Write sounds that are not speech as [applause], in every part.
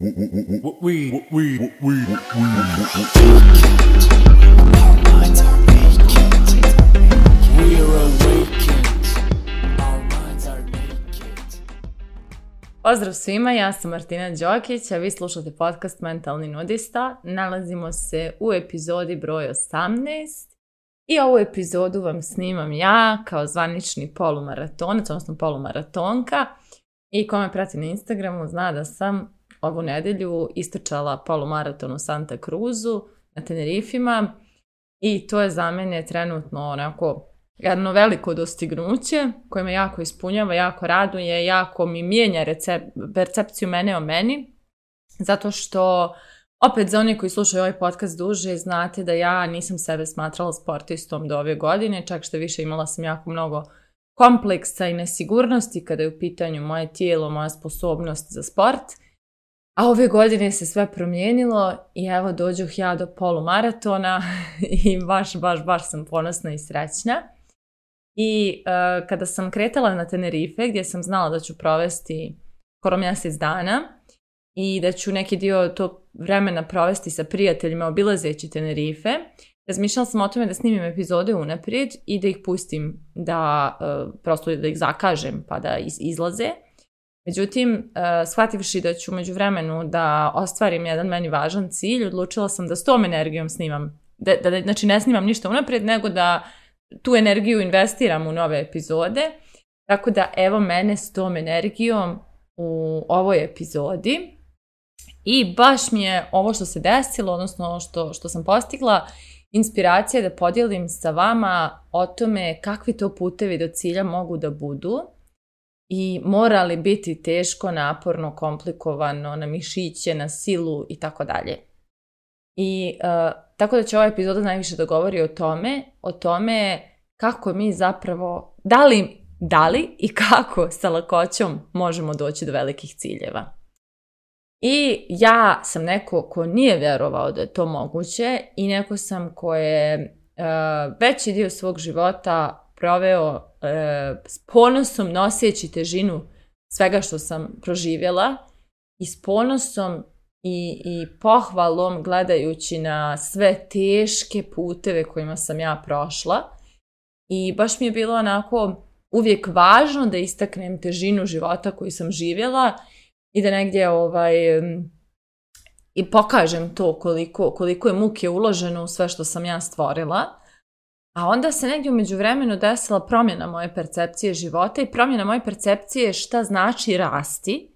we we we we we Pozdrav svima, ja sam Martina Đokić, a vi slušate podcast Mentalni nudista. Nalazimo se u epizodi broj 18 i ovu epizodu vam snimam ja kao zvanični polumaratonac, odnosno polumaratonka. I ko me prati na Instagramu zna da sam ovu nedelju istrčala polumaraton u Santa Cruzu na Tenerifima i to je za mene trenutno onako jedno veliko dostignuće koje me jako ispunjava, jako raduje, jako mi mijenja recep, percepciju mene o meni, zato što opet za one koji slušaju ovaj podcast duže znate da ja nisam sebe smatrala sportistom do ove godine, čak što više imala sam jako mnogo kompleksa i nesigurnosti kada je u pitanju moje tijelo, moja sposobnost za sport – A ove godine se sve promijenilo i evo dođuh ja do polumaratona [laughs] i baš, baš, baš sam ponosna i srećna. I uh, kada sam kretala na Tenerife gdje sam znala da ću provesti skoro mjesec dana i da ću neki dio to vremena provesti sa prijateljima obilazeći Tenerife, razmišljala sam o tome da snimim epizode unaprijed i da ih pustim, da uh, prosto da ih zakažem pa da iz- izlaze. Međutim, e, shvativši da ću među vremenu da ostvarim jedan meni važan cilj, odlučila sam da s tom energijom snimam. Da, da, da, znači ne snimam ništa unapred, nego da tu energiju investiram u nove epizode. Tako da evo mene s tom energijom u ovoj epizodi. I baš mi je ovo što se desilo, odnosno što, što sam postigla, inspiracija da podijelim sa vama o tome kakvi to putevi do cilja mogu da budu i mora li biti teško, naporno, komplikovano, na mišiće, na silu i tako dalje. I uh, tako da će ova epizoda najviše da govori o tome, o tome kako mi zapravo, da li, da li i kako sa lakoćom možemo doći do velikih ciljeva. I ja sam neko ko nije vjerovao da je to moguće i neko sam ko je uh, e, veći dio svog života proveo e, s ponosom noseći težinu svega što sam proživjela i s ponosom i, i pohvalom gledajući na sve teške puteve kojima sam ja prošla. I baš mi je bilo onako uvijek važno da istaknem težinu života koju sam živjela i da negdje ovaj i pokažem to koliko, koliko je muke uloženo u sve što sam ja stvorila. A onda se negdje umeđu vremenu desila promjena moje percepcije života i promjena moje percepcije šta znači rasti.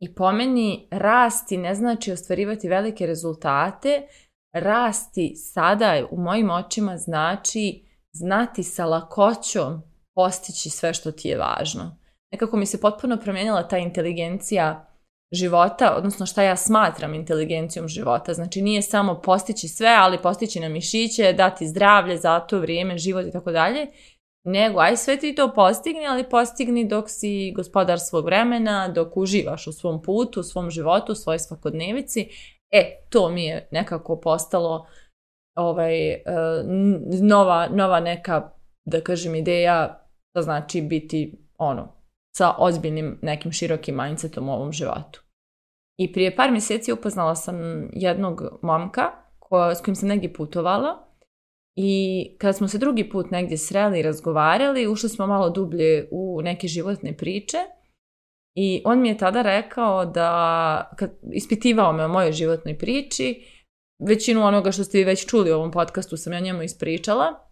I po meni rasti ne znači ostvarivati velike rezultate, rasti sada u mojim očima znači znati sa lakoćom postići sve što ti je važno. Nekako mi se potpuno promijenila ta inteligencija života, odnosno šta ja smatram inteligencijom života. Znači nije samo postići sve, ali postići na mišiće, dati zdravlje, za to vrijeme, život i tako dalje, nego aj sve ti to postigni, ali postigni dok si gospodar svog vremena, dok uživaš u svom putu, u svom životu, u svojoj svakodnevici. E, to mi je nekako postalo ovaj, e, nova, nova neka, da kažem, ideja, da znači biti ono, sa ozbiljnim nekim širokim mindsetom u ovom životu. I prije par mjeseci upoznala sam jednog momka ko, s kojim sam negdje putovala i kad smo se drugi put negdje sreli i razgovarali, ušli smo malo dublje u neke životne priče i on mi je tada rekao da, kad, ispitivao me o mojoj životnoj priči, većinu onoga što ste vi već čuli u ovom podcastu sam ja njemu ispričala,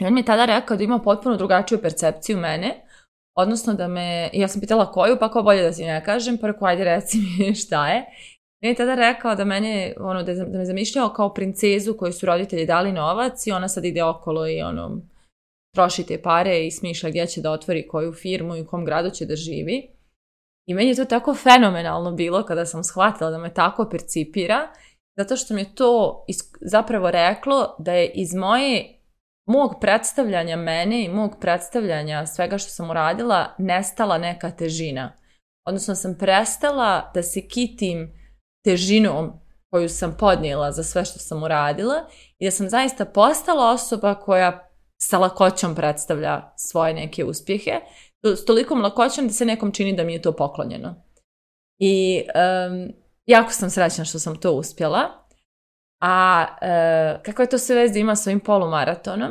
i on mi je tada rekao da ima potpuno drugačiju percepciju mene, odnosno da me, ja sam pitala koju, pa kao bolje da si ne kažem, pa rekao, ajde reci mi [laughs] šta je. I je tada rekao da mene, ono, da, da me zamišljao kao princezu kojoj su roditelji dali novac i ona sad ide okolo i ono, troši te pare i smišlja gdje će da otvori koju firmu i u kom gradu će da živi. I meni je to tako fenomenalno bilo kada sam shvatila da me tako percipira, zato što mi je to zapravo reklo da je iz moje mog predstavljanja mene i mog predstavljanja svega što sam uradila nestala neka težina. Odnosno sam prestala da se kitim težinom koju sam podnijela za sve što sam uradila i da sam zaista postala osoba koja sa lakoćom predstavlja svoje neke uspjehe, s tolikom lakoćom da se nekom čini da mi je to poklonjeno. I um, jako sam srećna što sam to uspjela A e, kako je to sve veze ima s ovim polumaratonom?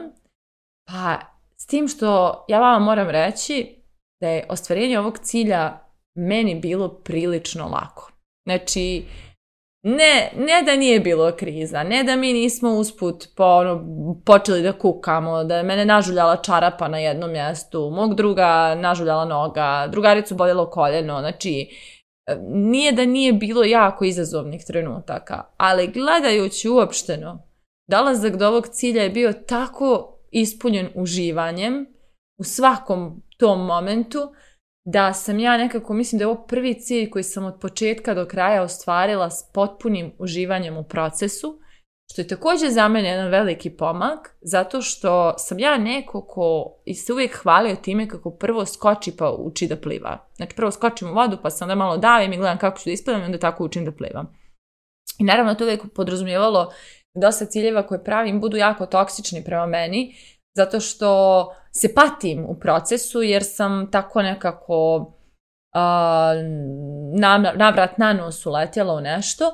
Pa s tim što ja vama moram reći da je ostvarenje ovog cilja meni bilo prilično lako. Znači, ne, ne da nije bilo kriza, ne da mi nismo usput po, ono, počeli da kukamo, da je mene nažuljala čarapa na jednom mjestu, mog druga nažuljala noga, drugaricu boljelo koljeno, znači E, nije da nije bilo jako izazovnih trenutaka, ali gledajući uopšteno, dolazak do ovog cilja je bio tako ispunjen uživanjem u svakom tom momentu da sam ja nekako, mislim da je ovo prvi cilj koji sam od početka do kraja ostvarila s potpunim uživanjem u procesu Što je takođe za mene jedan veliki pomak, zato što sam ja neko ko se uvijek hvalio time kako prvo skoči pa uči da pliva. Znači prvo skočim u vodu pa se onda malo davim i gledam kako ću da ispadam i onda tako učim da plivam. I naravno to uvijek podrazumijevalo da dosta ciljeva koje pravim budu jako toksični prema meni, zato što se patim u procesu jer sam tako nekako uh, navrat na nos uletjela u nešto,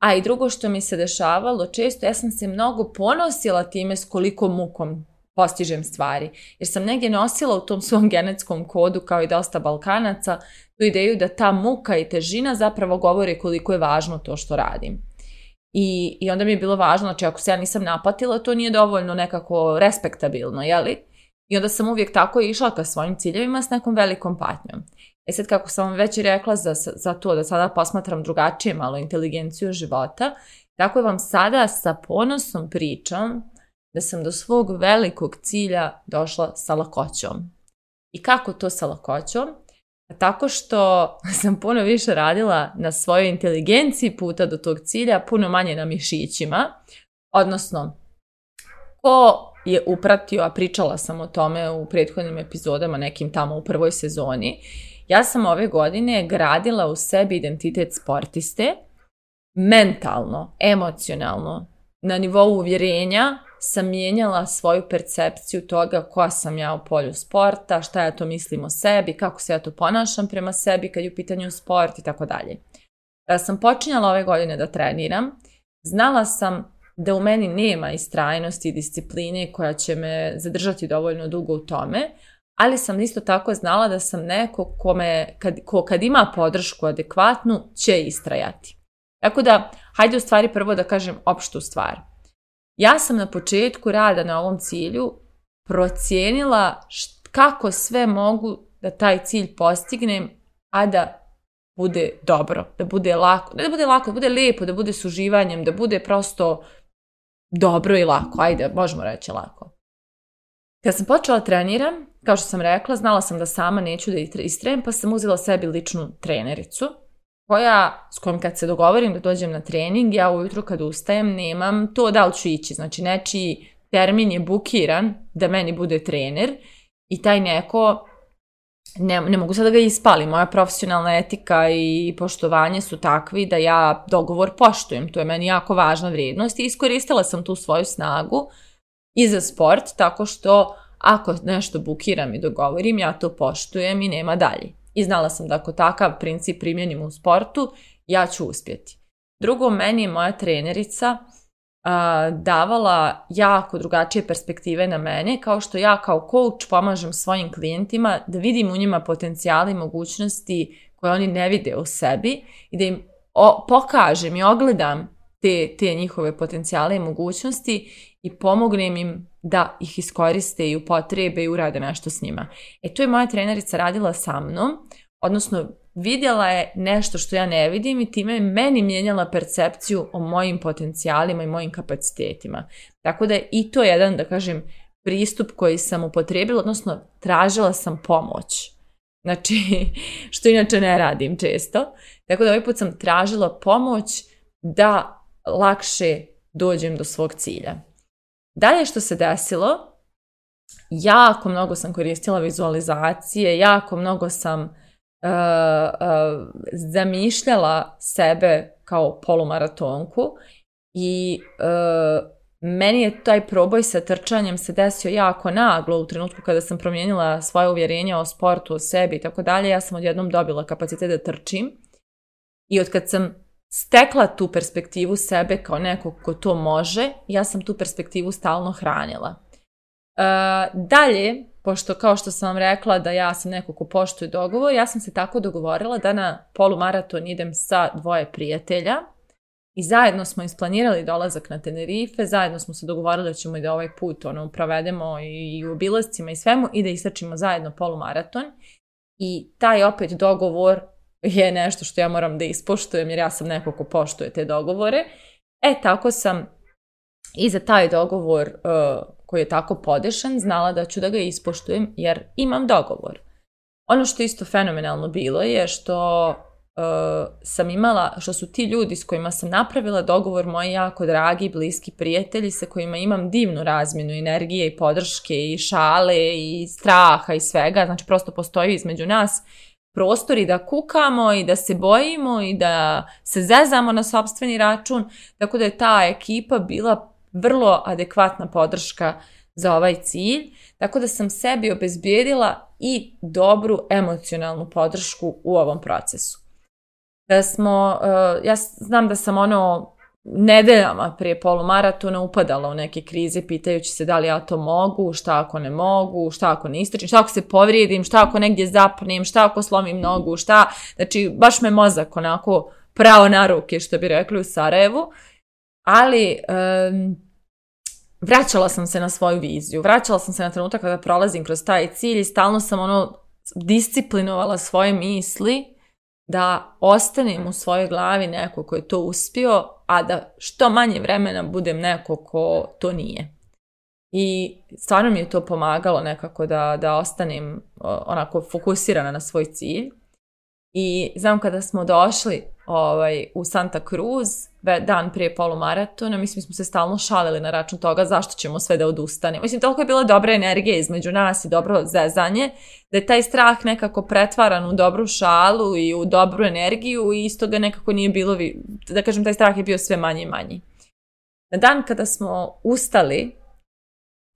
A i drugo što mi se dešavalo često, ja sam se mnogo ponosila time s koliko mukom postižem stvari. Jer sam negdje nosila u tom svom genetskom kodu, kao i dosta Balkanaca, tu ideju da ta muka i težina zapravo govori koliko je važno to što radim. I, I onda mi je bilo važno, znači ako se ja nisam napatila, to nije dovoljno nekako respektabilno, jeli? I onda sam uvijek tako išla ka svojim ciljevima s nekom velikom patnjom. E sad kako sam vam već rekla za, za to da sada posmatram drugačije malo inteligenciju života, tako vam sada sa ponosom pričam da sam do svog velikog cilja došla sa lakoćom. I kako to sa lakoćom? Pa tako što [laughs] sam puno više radila na svojoj inteligenciji puta do tog cilja, puno manje na mišićima, odnosno ko je upratio, a pričala sam o tome u prethodnim epizodama nekim tamo u prvoj sezoni, Ja sam ove godine gradila u sebi identitet sportiste, mentalno, emocionalno, na nivou uvjerenja sam mijenjala svoju percepciju toga koja sam ja u polju sporta, šta ja to mislim o sebi, kako se ja to ponašam prema sebi kad je u pitanju sport i tako dalje. Da sam počinjala ove godine da treniram, znala sam da u meni nema istrajnosti i discipline koja će me zadržati dovoljno dugo u tome, ali sam isto tako znala da sam neko kome, kad, ko kad ima podršku adekvatnu će istrajati. Tako da, hajde u stvari prvo da kažem opštu stvar. Ja sam na početku rada na ovom cilju procijenila št, kako sve mogu da taj cilj postignem, a da bude dobro, da bude lako, ne da bude lako, da bude lijepo, da bude suživanjem, da bude prosto dobro i lako, ajde, možemo reći lako. Kad sam počela da treniram, kao što sam rekla, znala sam da sama neću da ih pa sam uzela sebi ličnu trenericu, koja, s kojom kad se dogovorim da dođem na trening, ja ujutro kad ustajem nemam to da li ću ići. Znači, nečiji termin je bukiran da meni bude trener i taj neko, ne, ne mogu sad da ga ispali, moja profesionalna etika i poštovanje su takvi da ja dogovor poštujem, to je meni jako važna vrijednost i iskoristila sam tu svoju snagu i za sport, tako što ako nešto bukiram i dogovorim, ja to poštujem i nema dalje. I znala sam da ako takav princip primjenim u sportu, ja ću uspjeti. Drugo, meni je moja trenerica a, davala jako drugačije perspektive na mene, kao što ja kao coach pomažem svojim klijentima da vidim u njima potencijale i mogućnosti koje oni ne vide u sebi i da im o, pokažem i ogledam te, te njihove potencijale i mogućnosti i pomognem im da ih iskoriste i upotrebe i urade nešto s njima. E to je moja trenerica radila sa mnom, odnosno vidjela je nešto što ja ne vidim i time je meni mijenjala percepciju o mojim potencijalima i mojim kapacitetima. Tako da je i to jedan, da kažem, pristup koji sam upotrijebila, odnosno tražila sam pomoć. Znači, [laughs] što inače ne radim često. Tako da ovaj put sam tražila pomoć da lakše dođem do svog cilja. Dalje što se desilo, jako mnogo sam koristila vizualizacije, jako mnogo sam uh, uh, zamišljala sebe kao polumaratonku i uh, meni je taj proboj sa trčanjem se desio jako naglo u trenutku kada sam promijenila svoje uvjerenje o sportu, o sebi i tako dalje. Ja sam odjednom dobila kapacitet da trčim i od kad sam stekla tu perspektivu sebe kao nekog ko to može, ja sam tu perspektivu stalno hranila. E, dalje, pošto kao što sam vam rekla da ja sam neko ko poštuje dogovor, ja sam se tako dogovorila da na polumaraton idem sa dvoje prijatelja i zajedno smo isplanirali dolazak na Tenerife, zajedno smo se dogovorili da ćemo i da ovaj put ono, provedemo i, u obilascima i svemu i da isačimo zajedno polumaraton. I taj opet dogovor je nešto što ja moram da ispoštujem jer ja sam neko ko poštuje te dogovore. E tako sam i za taj dogovor uh, koji je tako podešan znala da ću da ga ispoštujem jer imam dogovor. Ono što isto fenomenalno bilo je što uh, sam imala, što su ti ljudi s kojima sam napravila dogovor moji jako dragi, bliski prijatelji sa kojima imam divnu razmjenu energije i podrške i šale i straha i svega, znači prosto postoji između nas prostor i da kukamo i da se bojimo i da se zezamo na sobstveni račun, tako da je ta ekipa bila vrlo adekvatna podrška za ovaj cilj, tako da sam sebi obezbijedila i dobru emocionalnu podršku u ovom procesu. Da smo, eh, ja znam da sam ono nedeljama prije polumaratona upadala u neke krize pitajući se da li ja to mogu, šta ako ne mogu, šta ako ne istračim, šta ako se povrijedim, šta ako negdje zapnem, šta ako slomim nogu, šta, znači baš me mozak onako prao na ruke što bi rekli u Sarajevu, ali um, vraćala sam se na svoju viziju, vraćala sam se na trenutak kada prolazim kroz taj cilj i stalno sam ono disciplinovala svoje misli da ostanem u svojoj glavi neko ko je to uspio a da što manje vremena budem neko ko to nije. I stvarno mi je to pomagalo nekako da, da ostanem onako fokusirana na svoj cilj I znam kada smo došli ovaj, u Santa Cruz, dan prije polumaratona, mi smo se stalno šalili na račun toga zašto ćemo sve da odustanemo. Mislim, toliko je bila dobra energija između nas i dobro zezanje, da je taj strah nekako pretvaran u dobru šalu i u dobru energiju i isto ga nekako nije bilo, da kažem, taj strah je bio sve manji i manji. Na dan kada smo ustali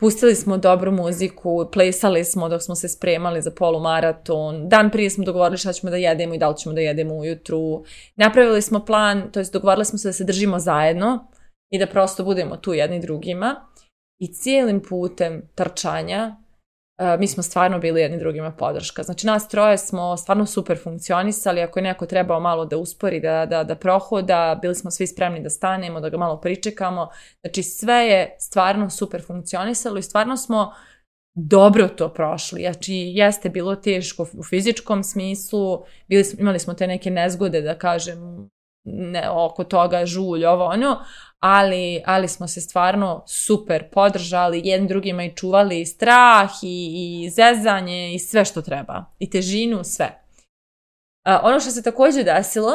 Pustili smo dobru muziku, plesali smo dok smo se spremali za polumaraton. Dan prije smo dogovorili šta ćemo da jedemo i da li ćemo da jedemo ujutru. Napravili smo plan, to jest dogovorili smo se da se držimo zajedno i da prosto budemo tu jedni drugima. I cijelim putem trčanja E, mi smo stvarno bili jedni drugima podrška. Znači nas troje smo stvarno super funkcionisali, ako je neko trebao malo da uspori, da, da, da prohoda, bili smo svi spremni da stanemo, da ga malo pričekamo. Znači sve je stvarno super funkcionisalo i stvarno smo dobro to prošli. Znači jeste bilo teško u fizičkom smislu, bili smo, imali smo te neke nezgode da kažem ne, oko toga žulj, ovo ono, ali, ali smo se stvarno super podržali, jedan drugima i čuvali strah i, i zezanje i sve što treba. I težinu, sve. A, ono što se takođe desilo,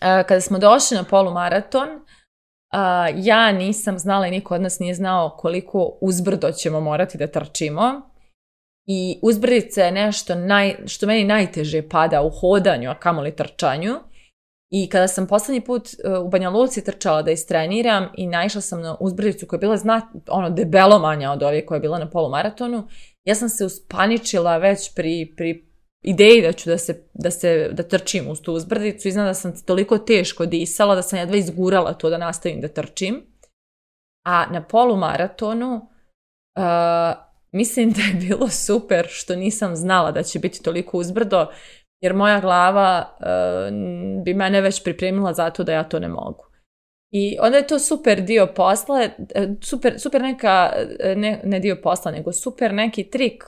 a, kada smo došli na polumaraton, a, ja nisam znala i niko od nas nije znao koliko uzbrdo ćemo morati da trčimo. I uzbrdica je nešto naj, što meni najteže pada u hodanju, a kamoli trčanju. I kada sam poslednji put e, u Banja Luci trčala da istreniram i naišla sam na uzbrdicu koja je bila znat, ono, debelo manja od ove koja je bila na polumaratonu, ja sam se uspaničila već pri, pri ideji da ću da se, da se, da trčim uz tu uzbrdicu i znam da sam toliko teško disala da sam jedva izgurala to da nastavim da trčim. A na polumaratonu uh, mislim da je bilo super što nisam znala da će biti toliko uzbrdo jer moja glava uh, bi mene već pripremila za to da ja to ne mogu. I onda je to super dio posla, eh, super, super neka, eh, ne, ne dio posla, nego super neki trik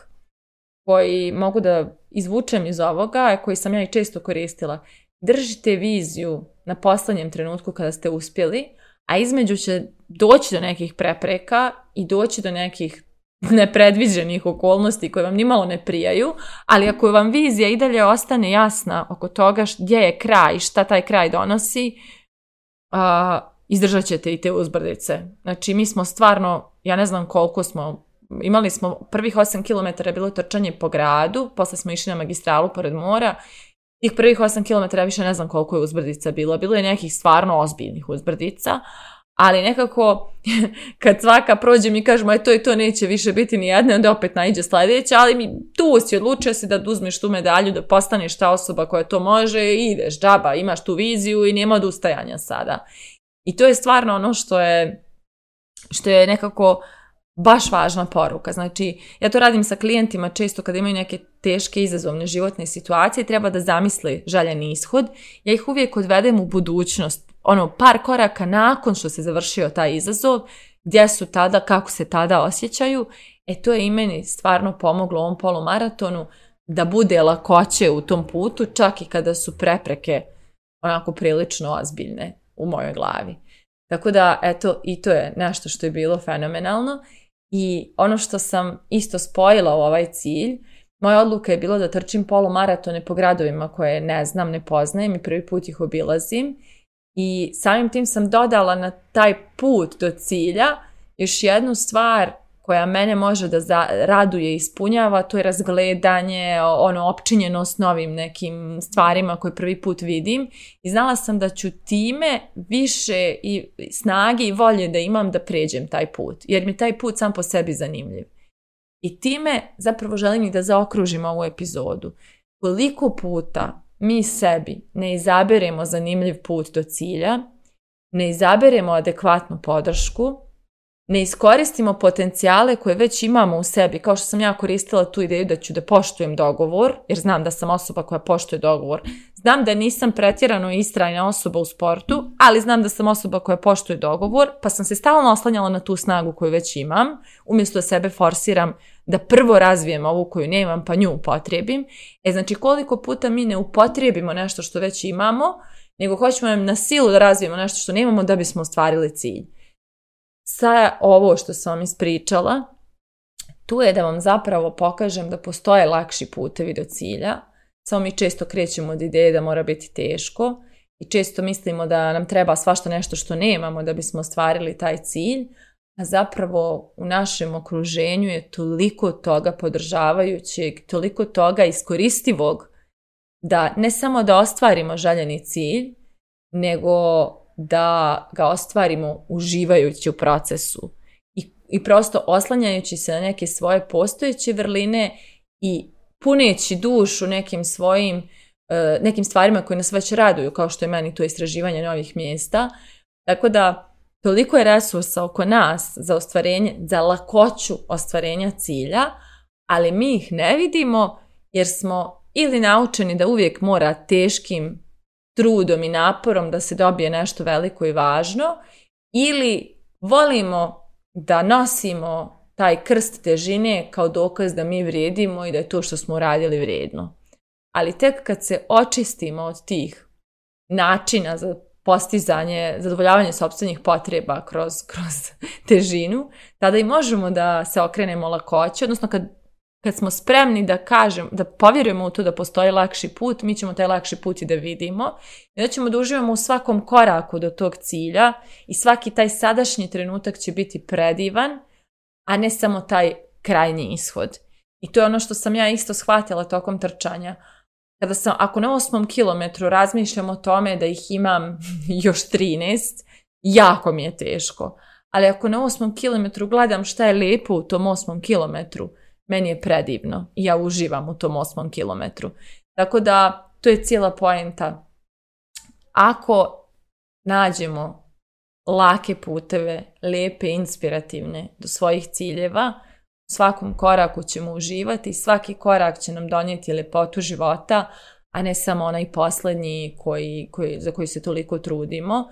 koji mogu da izvučem iz ovoga, koji sam ja i često koristila. Držite viziju na poslednjem trenutku kada ste uspjeli, a između će doći do nekih prepreka i doći do nekih [laughs] nepredviđenih okolnosti koje vam nimalo ne prijaju, ali ako vam vizija i dalje ostane jasna oko toga gdje je kraj, šta taj kraj donosi, uh, izdržat ćete i te uzbrdice. Znači, mi smo stvarno, ja ne znam koliko smo, imali smo prvih 8 km je bilo trčanje po gradu, posle smo išli na magistralu pored mora, tih prvih 8 km ja više ne znam koliko je uzbrdica bilo, bilo je nekih stvarno ozbiljnih uzbrdica, ali nekako [laughs] kad svaka prođe mi kažemo aj e, to i to neće više biti ni jedne, onda opet najde sljedeća, ali mi tu si odlučio si da uzmeš tu medalju, da postaneš ta osoba koja to može i ideš džaba, imaš tu viziju i nema odustajanja sada. I to je stvarno ono što je, što je nekako baš važna poruka. Znači, ja to radim sa klijentima često kad imaju neke teške izazovne životne situacije, i treba da zamisle željeni ishod. Ja ih uvijek odvedem u budućnost ono, par koraka nakon što se završio taj izazov, gdje su tada, kako se tada osjećaju, e to je i meni stvarno pomoglo u ovom polumaratonu da bude lakoće u tom putu, čak i kada su prepreke onako prilično ozbiljne u mojoj glavi. Tako da, eto, i to je nešto što je bilo fenomenalno. I ono što sam isto spojila u ovaj cilj, moja odluka je bila da trčim polumaratone po gradovima koje ne znam, ne poznajem i prvi put ih obilazim I samim tim sam dodala na taj put do cilja još jednu stvar koja mene može da za, raduje i ispunjava, to je razgledanje, ono, opčinjenost novim nekim stvarima koje prvi put vidim. I znala sam da ću time više i snage i volje da imam da pređem taj put, jer mi taj put sam po sebi zanimljiv. I time zapravo želim i da zaokružim ovu epizodu. Koliko puta mi sebi ne izaberemo zanimljiv put do cilja, ne izaberemo adekvatnu podršku, ne iskoristimo potencijale koje već imamo u sebi, kao što sam ja koristila tu ideju da ću da poštujem dogovor, jer znam da sam osoba koja poštuje dogovor. Znam da nisam pretjerano istrajna osoba u sportu, ali znam da sam osoba koja poštuje dogovor, pa sam se stalno oslanjala na tu snagu koju već imam, umjesto da sebe forsiram da prvo razvijem ovu koju nemam, pa nju upotrijebim. E znači koliko puta mi ne upotrijebimo nešto što već imamo, nego hoćemo na silu da razvijemo nešto što nemamo da bismo ostvarili cilj sa ovo što sam ispričala, tu je da vam zapravo pokažem da postoje lakši putevi do cilja. Samo mi često krećemo od ideje da mora biti teško i često mislimo da nam treba svašta nešto što nemamo da bismo ostvarili taj cilj, a zapravo u našem okruženju je toliko toga podržavajućeg, toliko toga iskoristivog da ne samo da ostvarimo željeni cilj, nego da ga ostvarimo uživajući u procesu i, i prosto oslanjajući se na neke svoje postojeće vrline i puneći dušu nekim svojim e, nekim stvarima koje nas već raduju, kao što je meni to istraživanje novih mjesta. Tako da, toliko je resursa oko nas za ostvarenje, za lakoću ostvarenja cilja, ali mi ih ne vidimo jer smo ili naučeni da uvijek mora teškim trudom i naporom da se dobije nešto veliko i važno ili volimo da nosimo taj krst težine kao dokaz da mi vrijedimo i da je to što smo uradili vrijedno. Ali tek kad se očistimo od tih načina za postizanje, zadovoljavanje sobstvenih potreba kroz, kroz težinu, tada i možemo da se okrenemo lakoće, odnosno kad kad smo spremni da kažem, da povjerujemo u to da postoji lakši put, mi ćemo taj lakši put i da vidimo. I da ćemo da uživamo u svakom koraku do tog cilja i svaki taj sadašnji trenutak će biti predivan, a ne samo taj krajnji ishod. I to je ono što sam ja isto shvatila tokom trčanja. Kada sam, ako na osmom kilometru razmišljam o tome da ih imam [laughs] još 13, jako mi je teško. Ali ako na osmom kilometru gledam šta je lepo u tom osmom kilometru, meni je predivno i ja uživam u tom osmom kilometru. Tako da, to je cijela poenta. Ako nađemo lake puteve, lepe, inspirativne do svojih ciljeva, u svakom koraku ćemo uživati, svaki korak će nam donijeti lepotu života, a ne samo onaj poslednji koji, koji, za koji se toliko trudimo.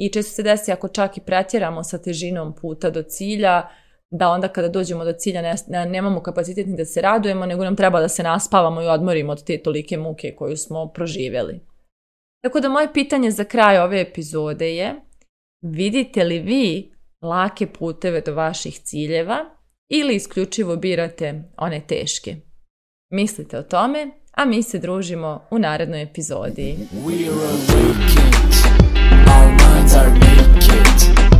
I često se desi ako čak i pretjeramo sa težinom puta do cilja, da onda kada dođemo do cilja ne, ne, nemamo kapacitet ni da se radujemo, nego nam treba da se naspavamo i odmorimo od te tolike muke koju smo proživjeli. Tako da moje pitanje za kraj ove epizode je vidite li vi lake puteve do vaših ciljeva ili isključivo birate one teške? Mislite o tome, a mi se družimo u narednoj epizodi. We are